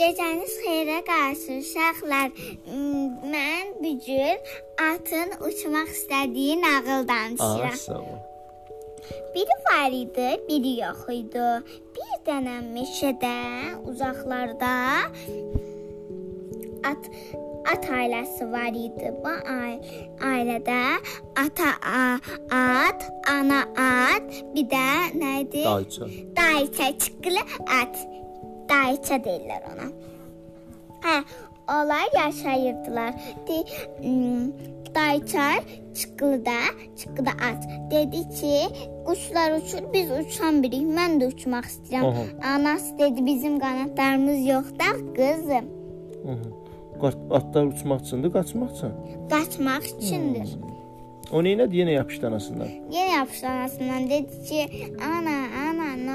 Gecəniz xeyrə qalsın uşaqlar. Mən bu gün atın uçmaq istədiyi nağıl danışıram. ol. Biri var idi, biri yox idi. Bir dənə meşədə, uzaqlarda at at ailəsi var idi. Bu ai- ailədə ata at, ana at, bir də nə idi? Dayça. Dayça çıxılı at. Dayça deyirlər ona. Hə, onlar yaşayırdılar. De, ım, dayça çıxılıda, çıxıda at. Dedi ki, quşlar uçur, biz uçan birik. Mən də uçmaq istəyirəm. Aha. Anası dedi, bizim qanadlarımız yoxdur, qızım. Qat- Atlar uçmaq üçündür, qaçmaq üçün. Qaçmaq üçündür. O neynədi? Yenə yapışdı anasından. Yenə yapışdı anasından dedi ki, ana,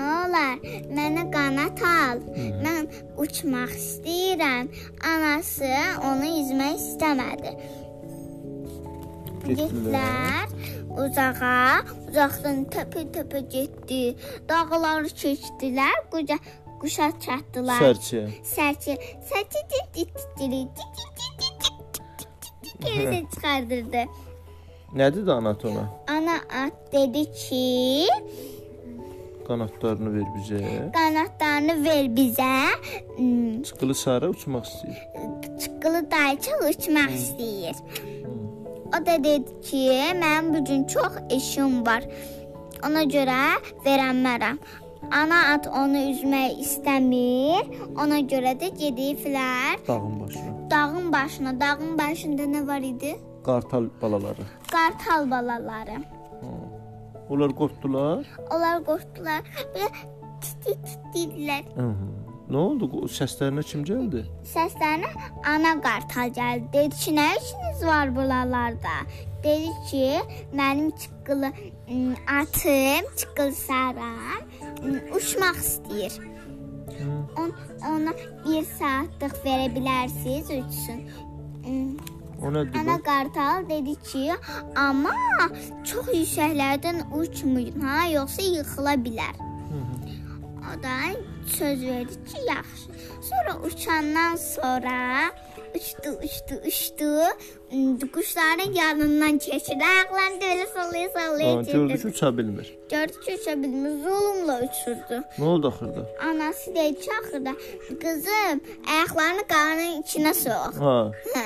nə olar? Mənə qanat al. Mən uçmaq istəyirəm. Anası onu üzmək istəmədi. Getdilər uzağa, uzaqdan təpə-təpə getdi. Dağları keçdilər, quca quşa çatdılar. Sərçə. Sərçə, sərçə dit-dit-dit-dit, dit-dit-dit-dit çıxardırdı. Nə dedi ana ona? Ana at dedi ki, Qanadlarını ver bizə. qanadlarını ver bizə. Hmm, Çıxılı sarı uçmaq istəyir. Çıqqılı dayça uçmaq istəyir. O da dedi ki, mənim bu gün çox işim var. Ona görə verənmərəm. Ana at onu üzmək istəmir. Ona görə də gediblər Dağın başına. dağın başına. Dağın başında nə var idi? Qartal balaları. Qartal balaları. Onlar qorxdular. Onlar qorxdular. Belə -hı. Nə oldu? Səslərinə kim gəldi? Səslərinə ana qartal gəldi. Dedi ki, nə işiniz var buralarda? Dedi ki, mənim çıqqılı ım, atım, çıqqılı saram uçmaq istəyir. On, ona 1 saatlıq verə bilərsiniz uçsun. O nədir Ana qartal dedi ki, amma çox yüksəklərdən uçmayın, ha, yoxsa yıxıla bilər. O da söz verdi ki, yaxşı. Sonra uçandan sonra uçdu, uçdu, uçdu. Quşların yanından keçdi. Ayaqlarını belə sallaya sallaya Ha, gördü ki, uça bilmir. Gördü ki, uça bilmir. Zulmla uçurdu. Nə oldu axırda? Anası dedi ki, axırda, qızım, ayaqlarını qarnın içinə sox. Ha, Hə.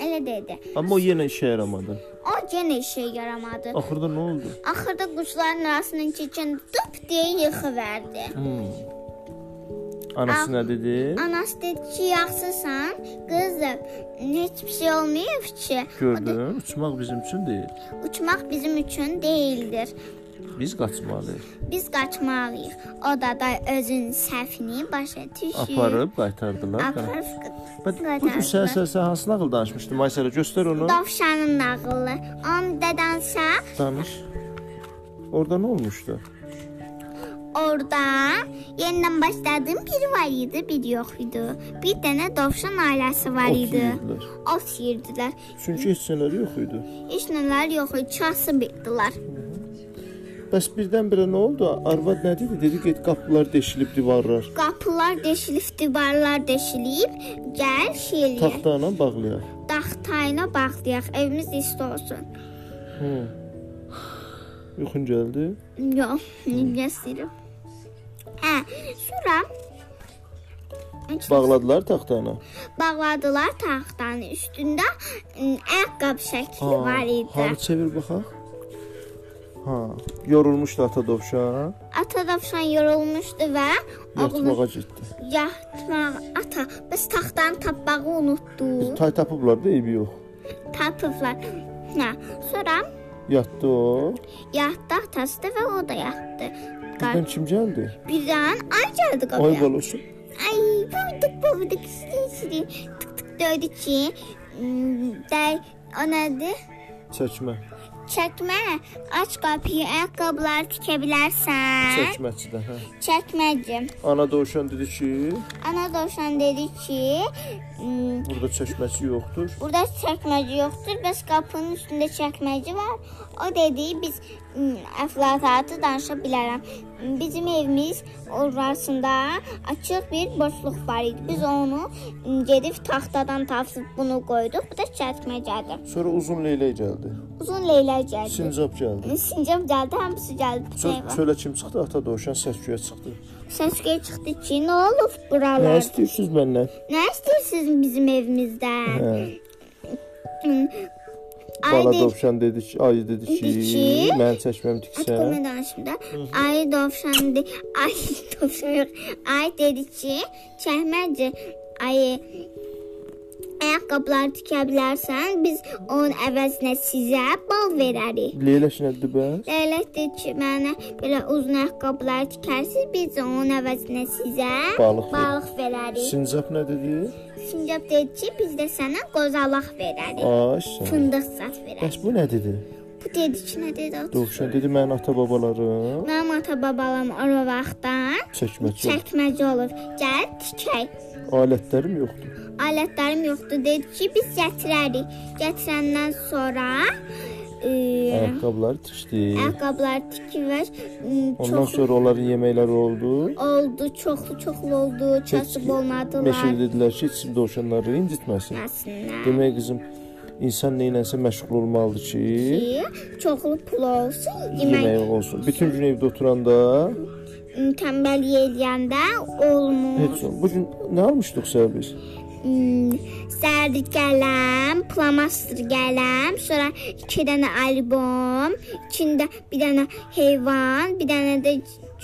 Elə dedi. amma o yenə işə yaramadı. O yenə işə yaramadı. Axırda nə oldu? Axırda quşların arasından keçən tıp deyə yıxıverdi. Hmm. Anası nə dedi? Anası dedi ki, yaxşısan, qızım, heç bir şey olmayıb ki. Gördün, uçmaq bizim üçün deyil. Uçmaq bizim üçün deyildir. Biz qaçmalıyıq. Biz qaçmalıyıq. O da da özün səhvini başa düşür. Aparıb qaytardılar. Aparıb Bax, Bu gün sən sən hansı nağıl danışmışdın? Maysara göstər onu. Dovşanın nağılı. Onu da danışa. Danış. Orada nə olmuşdu? Orada yenidən başladığım biri var idi, biri yox idi. Bir dənə dovşan ailəsi var idi. Ot yeyirdilər. Çünki heç nələri yox idi. Heç nələr yox idi, kasıb etdilər. Bəs birdən-birə nə oldu? Arvad nə dedi? Dedi get qapılar deşilib divarlar. Qapılar deşilib, divarlar deşilib, gəl şey eləyək. Taxta ilə bağlayaq. Taxtayına bağlayaq, evimiz isti olsun. Hı. Yuxun gəldi. Yox, necə istəyirəm. Hə, sonra Bağladılar taxtana. bağladılar taxtanın üstündə ayaqqabı şəkli var idi. Harı çevir baxaq. Ha, yorulmuşdu ata dovşan. Ata dovşan yorulmuşdu və Yatmağa getdi. yatmaq ata biz taxtanı tapmağı unutdu. Tay tapıblar da eybi yox. Tapıblar. Hə, sonra Yatdı o. yatdı atası da və o da yatdı. Birdən kim gəldi? Birdən ay gəldi Ay qapıya. balası. Ay, buvduk buvduk istəyir. Tık tık döydü ki, ım, dəy o nədir? Çəkmə. Aç qapıyı, ayaqqabıları tikə bilərsən. Çəkməçidə, hə. Çəkməcim. Ana dovşan dedi ki, Ana dovşan dedi ki, ım, burada çəkməçi yoxdur. burada çəkməcə yoxdur, bəs qapının üstündə çəkməcə var. O dedi, biz əflatatı danışa bilərəm. Bizim evimiz orasında açıq bir boşluq var idi. Biz onu gedib taxtadan tapıb bunu qoyduq. Bu da çəkməcədir. Sonra uzun leylək gəldi. Uzun leylək gəldi. Sincab gəldi. Sincab gəldi, hamısı gəldi. Sonra çölə kim çıxdı? Ata Dovşan səsküyə çıxdı. Səsküyə çıxdı ki, nə olub Nə buralar? istəyirsiniz məndən? Nə istəyirsiniz bizim evimizdən? Hə. Ay Bala de- Dovşan dedi ki, ayı dedi ki, Dedi ki, mən çəkməm Açık tiksən. olmayan danışımda ay dovşan de, ay dovşan yok. Ay dedi ki çəkməcə ay ayaqqabılar tikə bilərsən, biz onun əvəzinə sizə bal verərik. Leyləş nədir bəs? Leyləş dedi ki, mənə belə uzun ayaqqabılar tikərsiz, biz onun əvəzinə sizə Balıq balıq verərik. Sincab nə dedi? Sincab dedi ki, biz də sənə qozalaq verərik. Ay. Fındıq zat verərik. Bəs bu nə dedi? Ki, nə dedi? Dovşan dedi mənim ata-babalarım Mənim ata-babalam o vaxtdan çəkməcə. çəkməcə olur. Gəl tikək. Alətlərim yoxdur. Alətlərim yoxdur dedi ki, biz gətirərik. Gətirəndən sonra e, Ayaqqabıları tikdi. ayaqqabılar tikilmiş, Ondan çox sonra onların yeməkləri oldu. oldu, çoxlu çoxlu oldu, kasıb olmadılar. Meşədə dedilər ki, heç kim dovşanları incitməsin. Demək qızım, insan neylənsə məşğul olmalıdır ki, ki, çoxlu pul olsun, yemək yemək olsun. Bütün gün evdə oturanda tənbəllik eləyəndə olmur. heç olmur. Bu gün nə almışdıq biz? Hmm, sərdi qələm, plamaster qələm, sonra 2 dənə albom, içində bir dənə heyvan, bir dənə də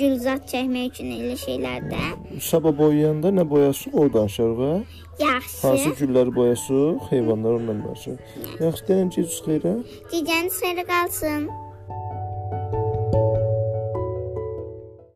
gülzat çəkmək üçün elə şeylər də. Sabah boyayanda nə boyasıq o danışarıq? Hansı Yaxşı. gülləri boyasıq, heyvanlar ondan danışarıq. Yaxşı, deyən ki, xeyrə. Digəniz xeyirə qalsın.